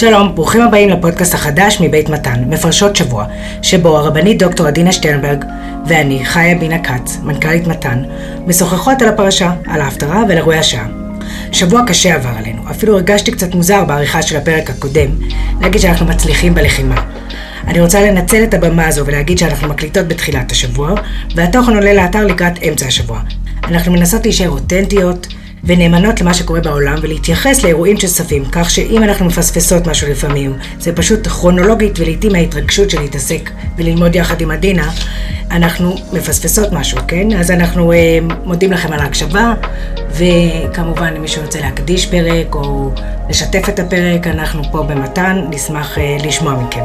שלום, ברוכים הבאים לפודקאסט החדש מבית מתן, מפרשות שבוע, שבו הרבנית דוקטור עדינה שטרנברג ואני, חיה בינה כץ, מנכ"לית מתן, משוחחות על הפרשה, על ההפטרה ועל אירועי השעה. שבוע קשה עבר עלינו, אפילו הרגשתי קצת מוזר בעריכה של הפרק הקודם, להגיד שאנחנו מצליחים בלחימה. אני רוצה לנצל את הבמה הזו ולהגיד שאנחנו מקליטות בתחילת השבוע, והתוכן עולה לאתר לקראת אמצע השבוע. אנחנו מנסות להישאר אותנטיות, ונאמנות למה שקורה בעולם ולהתייחס לאירועים שצפים, כך שאם אנחנו מפספסות משהו לפעמים, זה פשוט כרונולוגית ולעיתים ההתרגשות של להתעסק וללמוד יחד עם עדינה, אנחנו מפספסות משהו, כן? אז אנחנו אה, מודים לכם על ההקשבה, וכמובן אם מישהו רוצה להקדיש פרק או לשתף את הפרק, אנחנו פה במתן, נשמח אה, לשמוע מכם.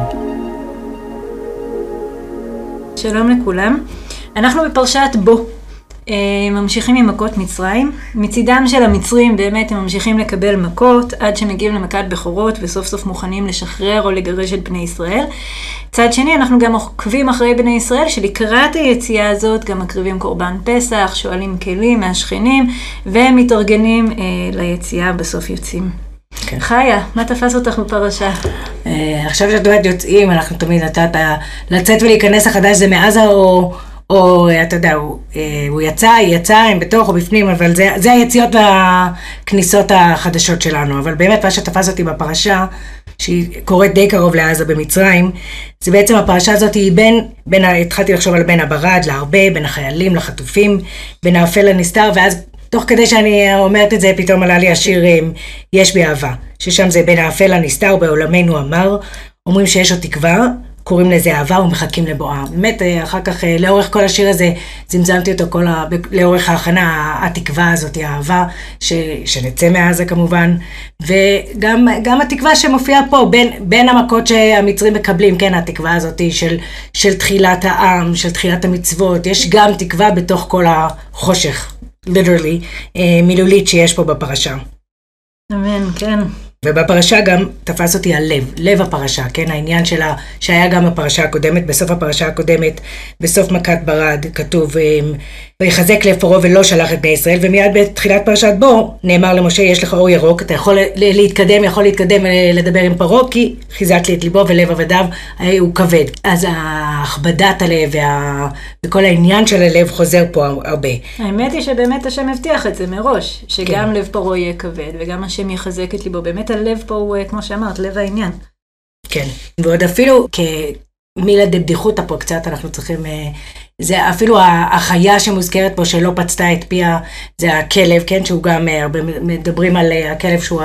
שלום לכולם. אנחנו בפרשת בו. אה, ממשיכים עם מכות מצרים. מצידם של המצרים באמת הם ממשיכים לקבל מכות עד שמגיעים למכת בכורות וסוף סוף מוכנים לשחרר או לגרש את בני ישראל. צד שני אנחנו גם עוקבים אחרי בני ישראל שלקראת היציאה הזאת גם מקריבים קורבן פסח, שואלים כלים מהשכנים ומתארגנים אה, ליציאה בסוף יוצאים. כן. חיה, מה תפס אותך בפרשה? אה, עכשיו שאת אומרת יוצאים, אנחנו תמיד נתת לצאת ולהיכנס החדש זה מעזה או... או אתה יודע, הוא, אה, הוא יצא, היא יצאה, הם בתוך או בפנים, אבל זה, זה היציאות והכניסות החדשות שלנו. אבל באמת מה שתפס אותי בפרשה, שהיא קורית די קרוב לעזה במצרים, זה בעצם הפרשה הזאת היא בין, בין התחלתי לחשוב על בין הברד להרבה, בין החיילים לחטופים, בין האפל לנסתר, ואז תוך כדי שאני אומרת את זה, פתאום עלה לי השיר אה, יש בי אהבה, ששם זה בין האפל לנסתר בעולמנו אמר, אומרים שיש עוד תקווה, קוראים לזה אהבה ומחכים לבואה. באמת, אה, אחר כך, אה, לאורך כל השיר הזה, זמזמתי אותו כל ה... לאורך ההכנה, התקווה הזאת, האהבה, ש... שנצא מעזה כמובן, וגם התקווה שמופיעה פה, בין, בין המכות שהמצרים מקבלים, כן, התקווה הזאת של, של תחילת העם, של תחילת המצוות, יש גם תקווה בתוך כל החושך, ליטרלי, אה, מילולית שיש פה בפרשה. אמן, כן. ובפרשה גם תפס אותי הלב, לב הפרשה, כן? העניין שלה, שהיה גם בפרשה הקודמת, בסוף הפרשה הקודמת, בסוף מכת ברד, כתוב, אמ, ויחזק לב פרעה ולא שלח את בני ישראל, ומיד בתחילת פרשת בו, נאמר למשה, יש לך אור ירוק, אתה יכול להתקדם, יכול להתקדם אה, לדבר עם פרעה, כי חיזק לי את ליבו ולב עבדיו אה, הוא כבד. אז הכבדת הלב וה... וכל העניין של הלב חוזר פה הרבה. האמת היא שבאמת השם הבטיח את זה מראש, שגם כן. לב פרעה יהיה כבד, וגם השם יחזק את ליבו. באמת הלב פה הוא, אה, כמו שאמרת, לב העניין. כן, ועוד אפילו כמילה דבדיחותא פה קצת, אנחנו צריכים... זה אפילו החיה שמוזכרת פה שלא פצתה את פיה, זה הכלב, כן, שהוא גם, אה, הרבה מדברים על אה, הכלב שהוא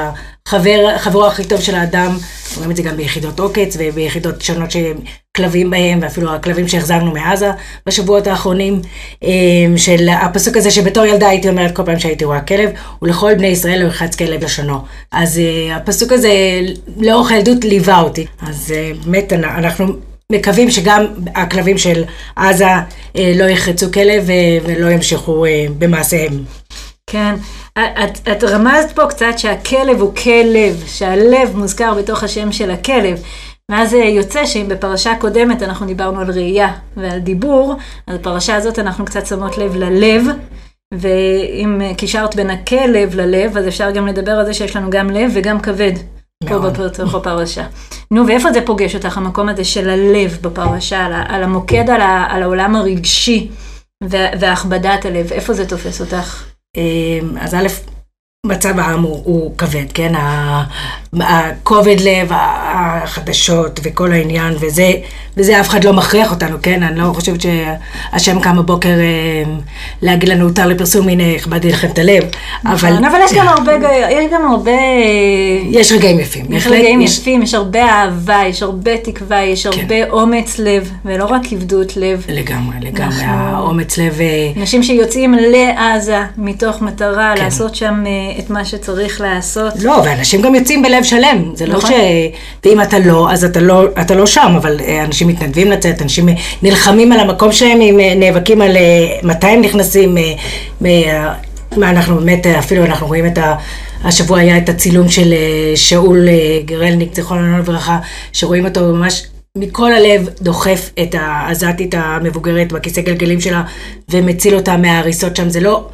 החבר, חברו הכי טוב של האדם, רואים את זה גם ביחידות עוקץ וביחידות שונות שהם כלבים בהם, ואפילו הכלבים שהחזרנו מעזה בשבועות האחרונים, אה, של הפסוק הזה שבתור ילדה הייתי אומרת כל פעם שהייתי רואה כלב, ולכל בני ישראל לא ירחץ כלב לשונו. אז הפסוק הזה לאורך הילדות ליווה אותי. אז באמת אנחנו מקווים שגם הכלבים של עזה אה, לא יחרצו כלב אה, ולא ימשיכו אה, במעשיהם. כן, את, את רמזת פה קצת שהכלב הוא כלב, שהלב מוזכר בתוך השם של הכלב. ואז יוצא שאם בפרשה הקודמת אנחנו דיברנו על ראייה ועל דיבור, אז בפרשה הזאת אנחנו קצת שמות לב ללב, ואם קישרת בין הכלב ללב, אז אפשר גם לדבר על זה שיש לנו גם לב וגם כבד. פה בתוך הפרשה. נו, ואיפה זה פוגש אותך, המקום הזה של הלב בפרשה, על, על המוקד, על, על העולם הרגשי והכבדת הלב, איפה זה תופס אותך? אמ, אז א', מצב העם הוא, הוא כבד, כן? הכובד לב, החדשות וכל העניין, וזה, וזה אף אחד לא מכריח אותנו, כן? אני לא חושבת שהשם קם בבוקר אה, להגיד לנו, הותר לפרסום, הנה, הכבדתי לכם את הלב, נכון, אבל... אבל יש גם הרבה, יש גם הרבה... יש רגעים יפים. יש רגעים יש... יפים, יש הרבה אהבה, יש הרבה תקווה, יש כן. הרבה אומץ לב, ולא רק כבדות לב. לגמרי, לגמרי, האומץ לב... אה, אנשים שיוצאים לעזה מתוך מטרה כן. לעשות שם אה, את מה שצריך לעשות. לא, ואנשים גם יוצאים בלב שלם, זה לא נכון. לא ש... ואם אתה לא, אז אתה לא, אתה לא שם, אבל אנשים מתנדבים לצאת, אנשים נלחמים על המקום שלהם, הם אה, נאבקים על אה, מתי הם נכנסים, אה, מה אנחנו באמת, אפילו אנחנו רואים את ה... השבוע היה את הצילום של שאול גרלניק, זיכרונו לברכה, שרואים אותו ממש מכל הלב דוחף את העזתית המבוגרת בכיסא גלגלים שלה ומציל אותה מההריסות שם. זה לא,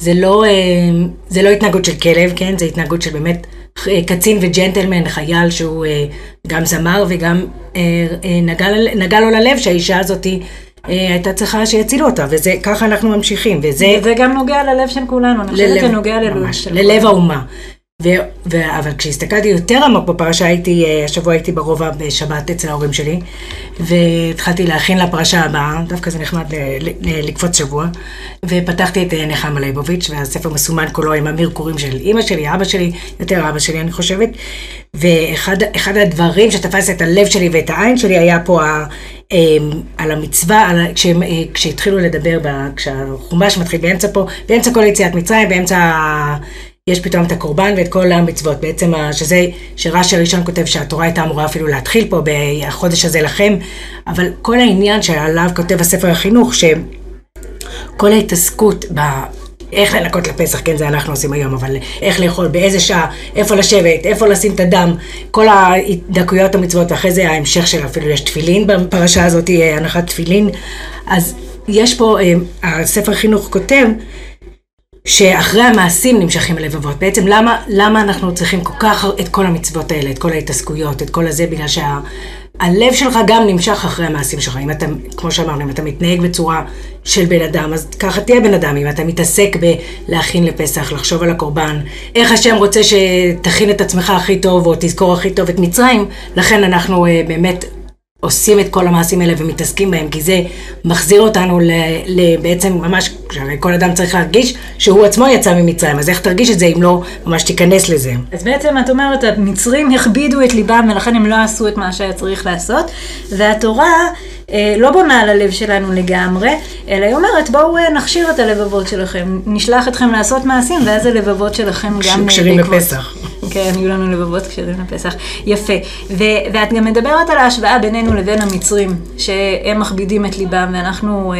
זה לא, זה לא התנהגות של כלב, כן? זה התנהגות של באמת קצין וג'נטלמן, חייל שהוא אה, גם זמר וגם אה, אה, נגע, לו ללב שהאישה הזאת הייתה צריכה שיצילו אותה, וזה, ככה אנחנו ממשיכים, וזה... וזה גם נוגע ללב של כולנו, אני חושבת שזה נוגע ללב. ללב האומה. אבל כשהסתכלתי יותר עמוק בפרשה, הייתי, אה, השבוע הייתי ברובע בשבת אצל ההורים שלי, והתחלתי להכין לפרשה הבאה, דווקא זה נחמד לקפוץ שבוע, ופתחתי את אה, נחמה ליבוביץ', והספר מסומן כולו עם המרקורים של אימא שלי, אבא שלי, יותר אבא שלי אני חושבת, ואחד הדברים שתפס את הלב שלי ואת העין שלי היה פה ה, אמ, על המצווה, על, כשהם, אה, כשהתחילו לדבר, כשהחומש מתחיל באמצע פה, באמצע כל יציאת מצרים, באמצע... יש פתאום את הקורבן ואת כל המצוות, בעצם שזה, שרש"י הראשון כותב שהתורה הייתה אמורה אפילו להתחיל פה בחודש הזה לכם, אבל כל העניין שעליו כותב הספר החינוך, שכל ההתעסקות ב... איך לנקות לפסח, כן, זה אנחנו עושים היום, אבל איך לאכול, באיזה שעה, איפה לשבת, איפה לשים את הדם, כל הדקויות המצוות, ואחרי זה ההמשך של אפילו יש תפילין בפרשה הזאת, אה, הנחת תפילין. אז יש פה, אה, הספר חינוך כותב, שאחרי המעשים נמשכים הלבבות. בעצם למה, למה אנחנו צריכים כל כך את כל המצוות האלה, את כל ההתעסקויות, את כל הזה, בגלל שהלב שה, שלך גם נמשך אחרי המעשים שלך. אם אתה, כמו שאמרנו, אם אתה מתנהג בצורה של בן אדם, אז ככה תהיה בן אדם. אם אתה מתעסק בלהכין לפסח, לחשוב על הקורבן, איך השם רוצה שתכין את עצמך הכי טוב, או תזכור הכי טוב את מצרים, לכן אנחנו אה, באמת עושים את כל המעשים האלה ומתעסקים בהם, כי זה מחזיר אותנו ל, ל, בעצם ממש, כל אדם צריך להרגיש שהוא עצמו יצא ממצרים, אז איך תרגיש את זה אם לא ממש תיכנס לזה? אז בעצם את אומרת, המצרים הכבידו את ליבם ולכן הם לא עשו את מה שהיה צריך לעשות, והתורה אה, לא בונה על הלב שלנו לגמרי, אלא היא אומרת, בואו אה, נכשיר את הלבבות שלכם, נשלח אתכם לעשות מעשים, ואז הלבבות שלכם גם... כשרים לפסח. כן, יהיו לנו לבבות כשרים לפסח. יפה. ו- ואת גם מדברת על ההשוואה בינינו לבין המצרים, שהם מכבידים את ליבם, ואנחנו, אה,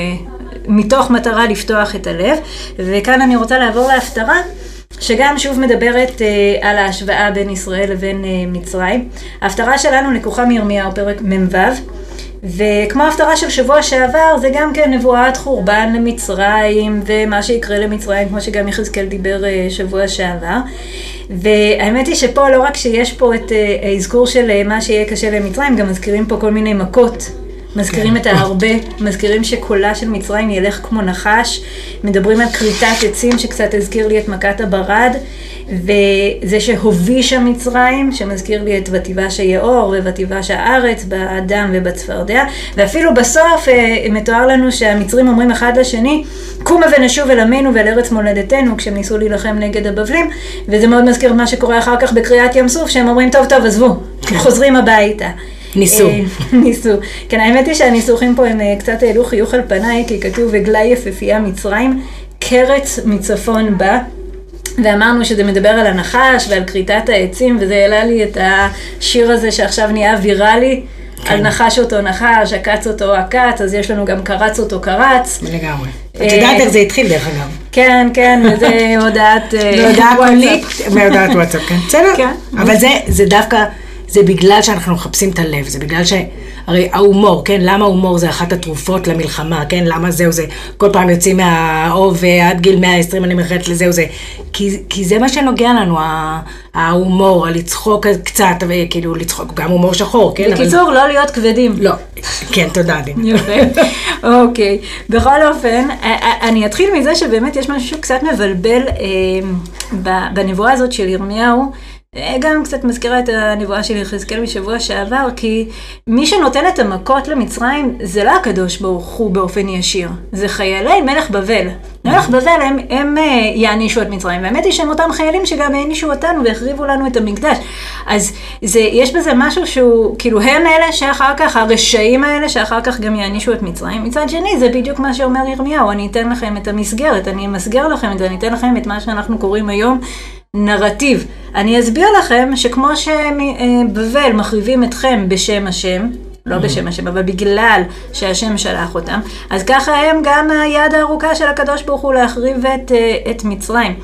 מתוך מטרה לפתוח את הלב. וכאן אני רוצה לעבור להפטרה. שגם שוב מדברת uh, על ההשוואה בין ישראל לבין uh, מצרים. ההפטרה שלנו לקוחה מירמיהו, פרק מ"ו, וכמו ההפטרה של שבוע שעבר, זה גם כן נבואת חורבן למצרים, ומה שיקרה למצרים, כמו שגם יחזקאל דיבר uh, שבוע שעבר. והאמת היא שפה לא רק שיש פה את אה, האזכור של אה, מה שיהיה קשה למצרים, גם מזכירים פה כל מיני מכות. מזכירים כן. את ההרבה, מזכירים שקולה של מצרים ילך כמו נחש, מדברים על כריתת עצים שקצת הזכיר לי את מכת הברד, וזה שהובישה מצרים, שמזכיר לי את ותיבש היאור ותיבש הארץ, באדם ובצפרדע, ואפילו בסוף אה, מתואר לנו שהמצרים אומרים אחד לשני, קומה ונשוב אל עמנו ואל ארץ מולדתנו, כשהם ניסו להילחם נגד הבבלים, וזה מאוד מזכיר מה שקורה אחר כך בקריאת ים סוף, שהם אומרים, טוב, טוב, עזבו, כן. חוזרים הביתה. ניסו. אה, ניסו. כן, האמת היא שהניסוחים פה הם אה, קצת העלו חיוך על פניי, כי כתוב וגלי יפהפייה מצרים, קרץ מצפון בא. ואמרנו שזה מדבר על הנחש ועל כריתת העצים, וזה העלה לי את השיר הזה שעכשיו נהיה ויראלי. כן. על נחש אותו נחש, עקץ אותו עקץ, אז יש לנו גם קרץ אותו קרץ. לגמרי. את יודעת איך זה התחיל דרך אגב. כן, כן, וזה הודעת וואטסאפ. קולית, מהודעת וואטסאפ, כן. בסדר. כן. אבל זה דווקא, זה בגלל שאנחנו מחפשים את הלב, זה בגלל ש... הרי ההומור, כן? למה ההומור זה אחת התרופות למלחמה, כן? למה זהו זה? כל פעם יוצאים מהאוב עד גיל 120 אני מאחלת לזהו זה. כי, כי זה מה שנוגע לנו, ההומור, הלצחוק קצת, כאילו לצחוק, גם הומור שחור, כן? בקיצור, אבל... לא להיות כבדים. לא. כן, תודה, דין. יפה. אוקיי. בכל אופן, אני אתחיל מזה שבאמת יש משהו קצת מבלבל אה, בנבואה הזאת של ירמיהו. אה, גם קצת מזכירה את הנבואה של יחזקאל משבוע שעבר, כי מי שנותן את המכות למצרים זה לא הקדוש ברוך הוא באופן ישיר, זה חיילי מלך בבל. מלך בבל הם, הם אה, יענישו את מצרים, והאמת היא שהם אותם חיילים שגם הענישו אותנו והחריבו לנו את המקדש. אז זה, יש בזה משהו שהוא, כאילו הם אלה שאחר כך, הרשעים האלה שאחר כך גם יענישו את מצרים. מצד שני, זה בדיוק מה שאומר ירמיהו, אני אתן לכם את המסגרת, אני אמסגר לכם את זה, אני אתן לכם את מה שאנחנו קוראים היום. נרטיב. אני אסביר לכם שכמו שבבל מחריבים אתכם בשם השם, לא mm-hmm. בשם השם, אבל בגלל שהשם שלח אותם, אז ככה הם גם היד הארוכה של הקדוש ברוך הוא להחריב את, אה, את מצרים.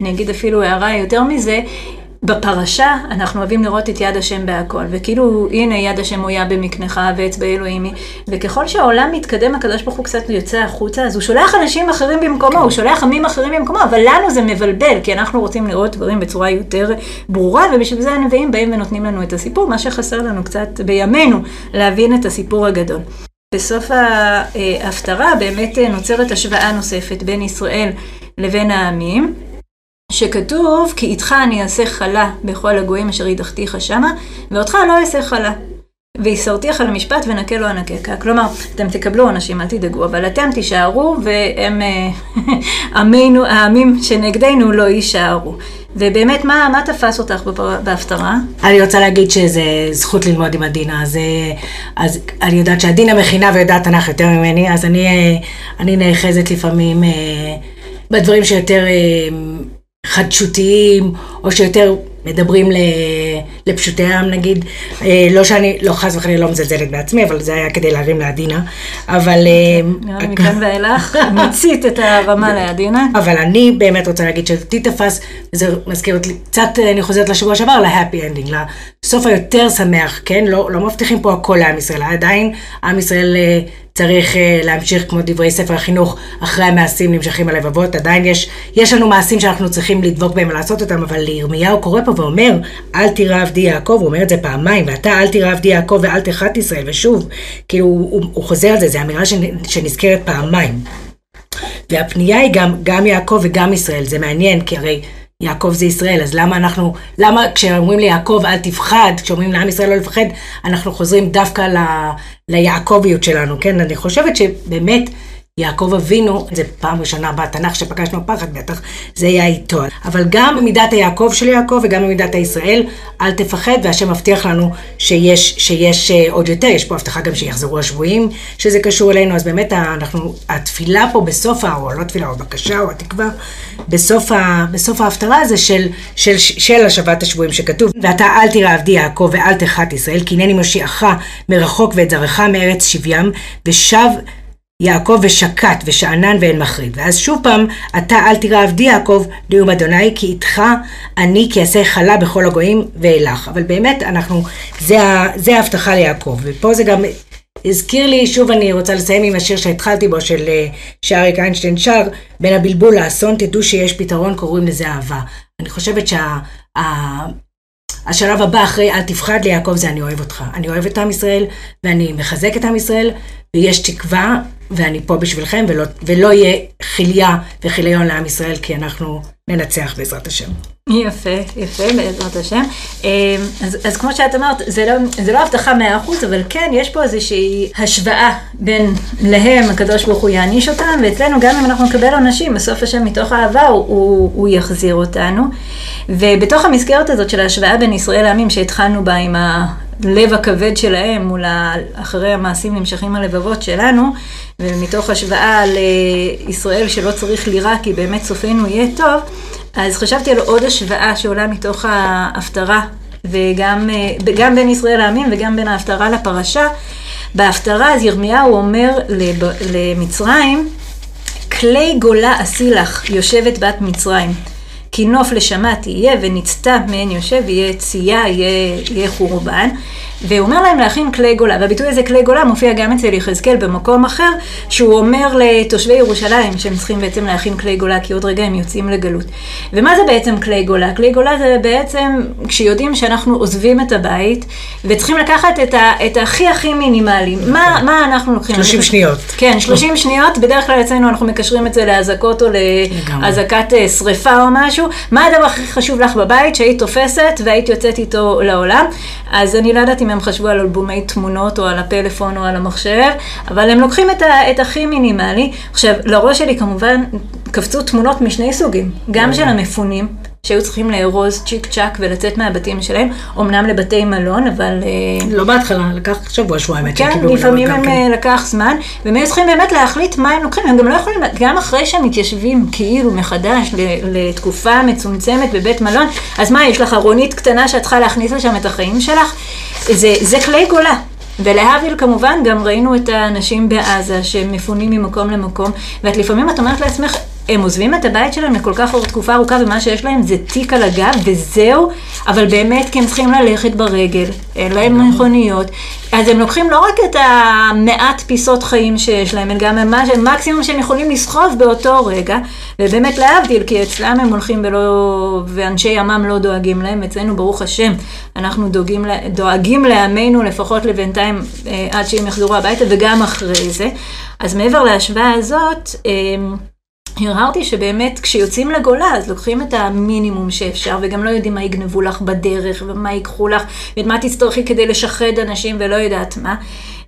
אני אגיד אפילו הערה יותר מזה, בפרשה אנחנו אוהבים לראות את יד השם בהכל, וכאילו הנה יד השם הויה במקנך ואצבע אלוהים היא, וככל שהעולם מתקדם הקדוש ברוך הוא קצת יוצא החוצה, אז הוא שולח אנשים אחרים במקומו, הוא שולח עמים אחרים במקומו, אבל לנו זה מבלבל, כי אנחנו רוצים לראות דברים בצורה יותר ברורה, ובשביל זה הנביאים באים ונותנים לנו את הסיפור, מה שחסר לנו קצת בימינו להבין את הסיפור הגדול. בסוף ההפטרה באמת נוצרת השוואה נוספת בין ישראל לבין העמים. שכתוב, כי איתך אני אעשה חלה בכל הגויים אשר ידחתיך שמה, ואותך לא אעשה חלה. ויסרתיך למשפט ונקה לא אנקה. כלומר, אתם תקבלו אנשים, אל תדאגו, אבל אתם תישארו, והם, עמינו, העמים שנגדנו לא יישארו. ובאמת, מה, מה תפס אותך בהפטרה? אני רוצה להגיד שזה זכות ללמוד עם עדינה, אז, אז אני יודעת שעדינה מכינה ויודעת תנ"ך יותר ממני, אז אני, אני נאחזת לפעמים בדברים שיותר... חדשותיים, או שיותר מדברים לפשוטי העם נגיד. אה, לא שאני, לא חס וחלילה לא מזלזלת בעצמי, אבל זה היה כדי להרים לעדינה. אבל... אה, נראה לי מכאן ואילך, מצית את הרמה לעדינה. אבל אני באמת רוצה להגיד שאותי תפס, וזה מזכיר אותי, קצת אני חוזרת לשבוע שעבר, ל happy ending, לסוף היותר שמח, כן? לא, לא מבטיחים פה הכל לעם ישראל, עדיין עם ישראל... אה, צריך uh, להמשיך כמו דברי ספר החינוך, אחרי המעשים נמשכים הלבבות, עדיין יש, יש לנו מעשים שאנחנו צריכים לדבוק בהם ולעשות אותם, אבל ירמיהו קורא פה ואומר, אל תירא עבדי יעקב, הוא אומר את זה פעמיים, ואתה אל תירא עבדי יעקב ואל תחת ישראל, ושוב, כאילו הוא, הוא חוזר על זה, זו אמירה שנזכרת פעמיים. והפנייה היא גם, גם יעקב וגם ישראל, זה מעניין, כי הרי יעקב זה ישראל, אז למה אנחנו, למה כשאומרים ליעקב אל תפחד, כשאומרים לעם ישראל לא לפחד, אנחנו חוזרים דווקא ל, ליעקביות שלנו, כן? אני חושבת שבאמת יעקב אבינו, זה פעם ראשונה בתנ"ך שפגשנו פחד, בטח זה היה איתו. אבל גם במידת היעקב של יעקב וגם במידת הישראל, אל תפחד, והשם מבטיח לנו שיש, שיש אה, עוד יותר, יש פה הבטחה גם שיחזרו השבויים, שזה קשור אלינו, אז באמת אנחנו, התפילה פה בסוף, או לא תפילה, או בקשה, או התקווה, בסוף, ה, בסוף ההפטרה זה של, של, של השבת השבויים שכתוב, ואתה אל תראה עבדי יעקב ואל תחת ישראל, כי הנני מושיעך מרחוק ואת זרעך מארץ שבים, ושב יעקב ושקט ושאנן ואין מחריד. ואז שוב פעם, אתה אל תירא עבדי יעקב, נאום אדוני, כי איתך אני כי אעשה חלה בכל הגויים ואילך. אבל באמת, אנחנו, זה, זה ההבטחה ליעקב. ופה זה גם הזכיר לי, שוב אני רוצה לסיים עם השיר שהתחלתי בו, של אה, שאריק איינשטיין שר, בין הבלבול לאסון, תדעו שיש פתרון, קוראים לזה אהבה. אני חושבת שה... השלב הבא אחרי אל תפחד ליעקב זה אני אוהב אותך. אני אוהב את עם ישראל, ואני מחזק את עם ישראל, ויש תקווה, ואני פה בשבילכם, ולא, ולא יהיה חיליה וכיליון לעם ישראל, כי אנחנו ננצח בעזרת השם. יפה, יפה, בעזרת השם. אמ, אז, אז כמו שאת אמרת, זה לא, זה לא הבטחה מאה אחוז, אבל כן, יש פה איזושהי השוואה בין להם, הקדוש ברוך הוא יעניש אותם, ואצלנו גם אם אנחנו נקבל עונשים, בסוף השם מתוך אהבה הוא, הוא, הוא יחזיר אותנו. ובתוך המסגרת הזאת של ההשוואה בין ישראל לעמים שהתחלנו בה עם הלב הכבד שלהם מול אחרי המעשים נמשכים הלבבות שלנו, ומתוך השוואה לישראל שלא צריך לירה כי באמת סופנו יהיה טוב, אז חשבתי על עוד השוואה שעולה מתוך ההפטרה, וגם גם בין ישראל לעמים וגם בין ההפטרה לפרשה. בהפטרה אז ירמיהו אומר למצרים, כלי גולה עשי לך, יושבת בת מצרים. כי נוף לשמה תהיה ונצתה מעין יושב, יהיה צייה, יהיה, יהיה חורבן. והוא אומר להם להכין כלי גולה, והביטוי הזה כלי גולה מופיע גם אצל יחזקאל במקום אחר, שהוא אומר לתושבי ירושלים שהם צריכים בעצם להכין כלי גולה, כי עוד רגע הם יוצאים לגלות. ומה זה בעצם כלי גולה? כלי גולה זה בעצם כשיודעים שאנחנו עוזבים את הבית, וצריכים לקחת את, ה, את הכי הכי מינימלי. מה. מה אנחנו לוקחים? 30 שניות. כן, 30 שניות, בדרך כלל אצלנו אנחנו מקשרים את זה לאזעקות או לאזעקת אה, שריפה או משהו. מה הדבר הכי חשוב לך בבית שהיית תופסת והיית יוצאת איתו לעולם? אז אני לא יודעת אם הם חשבו על אלבומי תמונות או על הפלאפון או על המחשב, אבל הם לוקחים את, ה, את הכי מינימלי. עכשיו, לראש שלי כמובן קפצו תמונות משני סוגים, גם של המפונים. שהיו צריכים לארוז צ'יק צ'אק ולצאת מהבתים שלהם, אמנם לבתי מלון, אבל... אה, לא בהתחלה, לקח שבוע, שבועיים. כן, לפעמים הם כן. אה, לקח זמן, והם היו צריכים באמת להחליט מה הם לוקחים, הם גם לא יכולים, גם אחרי שהם מתיישבים כאילו מחדש לתקופה מצומצמת בבית מלון, אז מה, יש לך ארונית קטנה שאת צריכה להכניס לשם את החיים שלך? זה, זה כלי גולה. ולהבדיל כמובן גם ראינו את האנשים בעזה שמפונים ממקום למקום, ואת לפעמים את אומרת לעצמך, הם עוזבים את הבית שלהם לכל כך תקופה ארוכה, ומה שיש להם זה תיק על הגב, וזהו, אבל באמת כי הם צריכים ללכת ברגל, אין להם מכוניות. אז הם לוקחים לא רק את המעט פיסות חיים שיש להם, אלא גם המקסימום שהם יכולים לסחוב באותו רגע, ובאמת להבדיל, כי אצלם הם הולכים ולא, ואנשי ימ"מ לא דואגים להם, אצלנו ברוך השם, אנחנו דואגים, דואגים לעמנו לפחות לבינתיים אה, עד שהם יחזרו הביתה, וגם אחרי זה. אז מעבר להשוואה הזאת, אה, הרהרתי שבאמת כשיוצאים לגולה אז לוקחים את המינימום שאפשר וגם לא יודעים מה יגנבו לך בדרך ומה ייקחו לך ואת מה תצטרכי כדי לשחד אנשים ולא יודעת מה.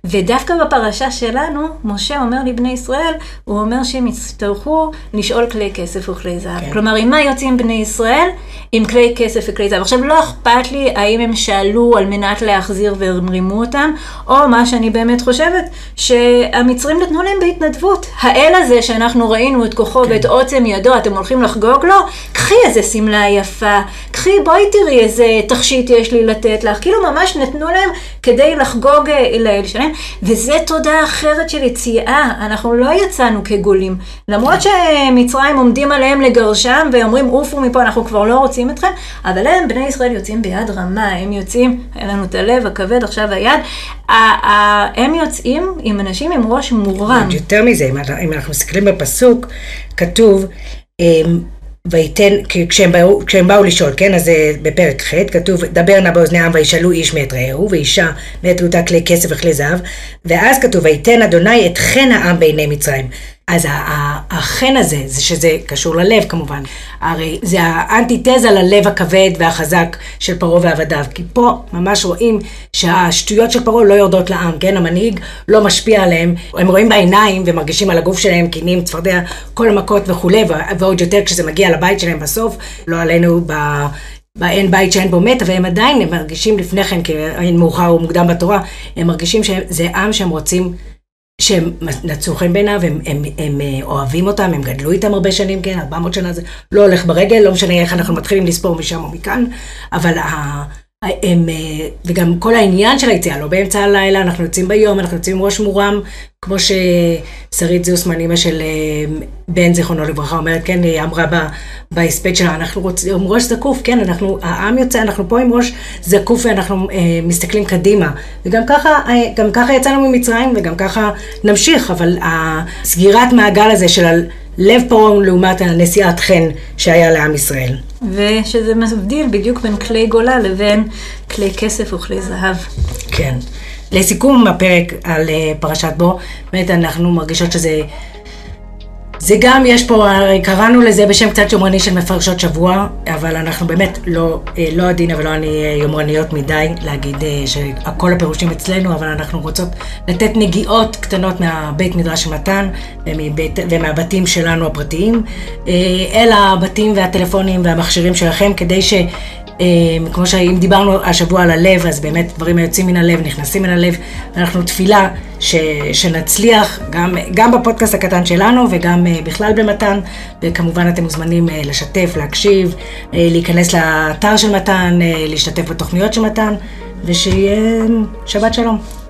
ודווקא בפרשה שלנו, משה אומר לבני ישראל, הוא אומר שהם יצטרכו לשאול כלי כסף וכלי זהב. כן. כלומר, עם מה יוצאים בני ישראל? עם כלי כסף וכלי זהב. עכשיו, לא אכפת לי האם הם שאלו על מנת להחזיר והם רימו אותם, או מה שאני באמת חושבת, שהמצרים נתנו להם בהתנדבות. האל הזה שאנחנו ראינו את כוחו כן. ואת עוצם ידו, אתם הולכים לחגוג לו? קחי איזה שמלה יפה, קחי, בואי תראי איזה תכשיט יש לי לתת לך. כאילו ממש נתנו להם כדי לחגוג אה, לאל שלהם. וזה תודעה אחרת של יציאה. אנחנו לא יצאנו כגולים. למרות שמצרים עומדים עליהם לגרשם ואומרים עופו מפה, אנחנו כבר לא רוצים אתכם, אבל הם, בני ישראל, יוצאים ביד רמה, הם יוצאים, היה לנו את הלב, הכבד, עכשיו היד. הם יוצאים עם אנשים עם ראש מורם. יותר מזה, אם אנחנו מסתכלים בפסוק, כתוב, אמ, ויתן, כשהם באו, כשהם באו לשאול, כן, אז בפרק ח' כתוב, דבר נא באוזני העם וישאלו איש מאת רעהו, ואישה מאת רעותה כלי כסף וכלי זהב, ואז כתוב, ויתן אדוני את חן העם בעיני מצרים. אז החן הזה, זה שזה קשור ללב כמובן, הרי זה האנטיתזה ללב הכבד והחזק של פרעה ועבדיו, כי פה ממש רואים שהשטויות של פרעה לא יורדות לעם, כן? המנהיג לא משפיע עליהם, הם רואים בעיניים ומרגישים על הגוף שלהם, קינים, צפרדע, כל המכות וכולי, ועוד יותר כשזה מגיע לבית שלהם בסוף, לא עלינו ב... באין בית שאין בו מת, אבל הם עדיין, הם מרגישים לפני כן, כי אין מאוחר או מוקדם בתורה, הם מרגישים שזה עם שהם רוצים שהם נצאו חן בעיניו, הם, הם, הם, הם אה, אוהבים אותם, הם גדלו איתם הרבה שנים, כן, 400 שנה זה לא הולך ברגל, לא משנה איך אנחנו מתחילים לספור משם או מכאן, אבל ה, הם, אה, וגם כל העניין של היציאה, לא באמצע הלילה, אנחנו יוצאים ביום, אנחנו יוצאים עם ראש מורם, כמו ששרית זוסמן, אימא של אה, בן, זיכרונו לברכה, אומרת, כן, היא אמרה בהספד שלה, אנחנו רוצים, עם ראש זקוף, כן, אנחנו, העם יוצא, אנחנו פה עם ראש זקוף ואנחנו אה, מסתכלים קדימה. וגם ככה, אה, גם ככה יצאנו ממצרים וגם ככה נמשיך, אבל הסגירת מעגל הזה של לב פרעה לעומת הנשיאת חן שהיה לעם ישראל. ושזה מבדיל בדיוק בין כלי גולה לבין כלי כסף וכלי זהב. כן. לסיכום הפרק על אה, פרשת בו, באמת אנחנו מרגישות שזה... זה גם, יש פה, קראנו לזה בשם קצת יומרני של מפרשות שבוע, אבל אנחנו באמת לא, אה, לא עדינה ולא אני אה, יומרניות מדי להגיד שהכל הפירושים אצלנו, אבל אנחנו רוצות לתת נגיעות קטנות מהבית מדרש מתן ומבית, ומהבתים שלנו הפרטיים, אל הבתים והטלפונים והמכשירים שלכם, כדי ש... אמ, כמו שאם דיברנו השבוע על הלב, אז באמת דברים היוצאים מן הלב, נכנסים מן הלב. אנחנו תפילה ש, שנצליח, גם, גם בפודקאסט הקטן שלנו וגם אה, בכלל במתן. וכמובן אתם מוזמנים אה, לשתף, להקשיב, אה, להיכנס לאתר של מתן, להשתתף בתוכניות של מתן, ושיהיה שבת שלום.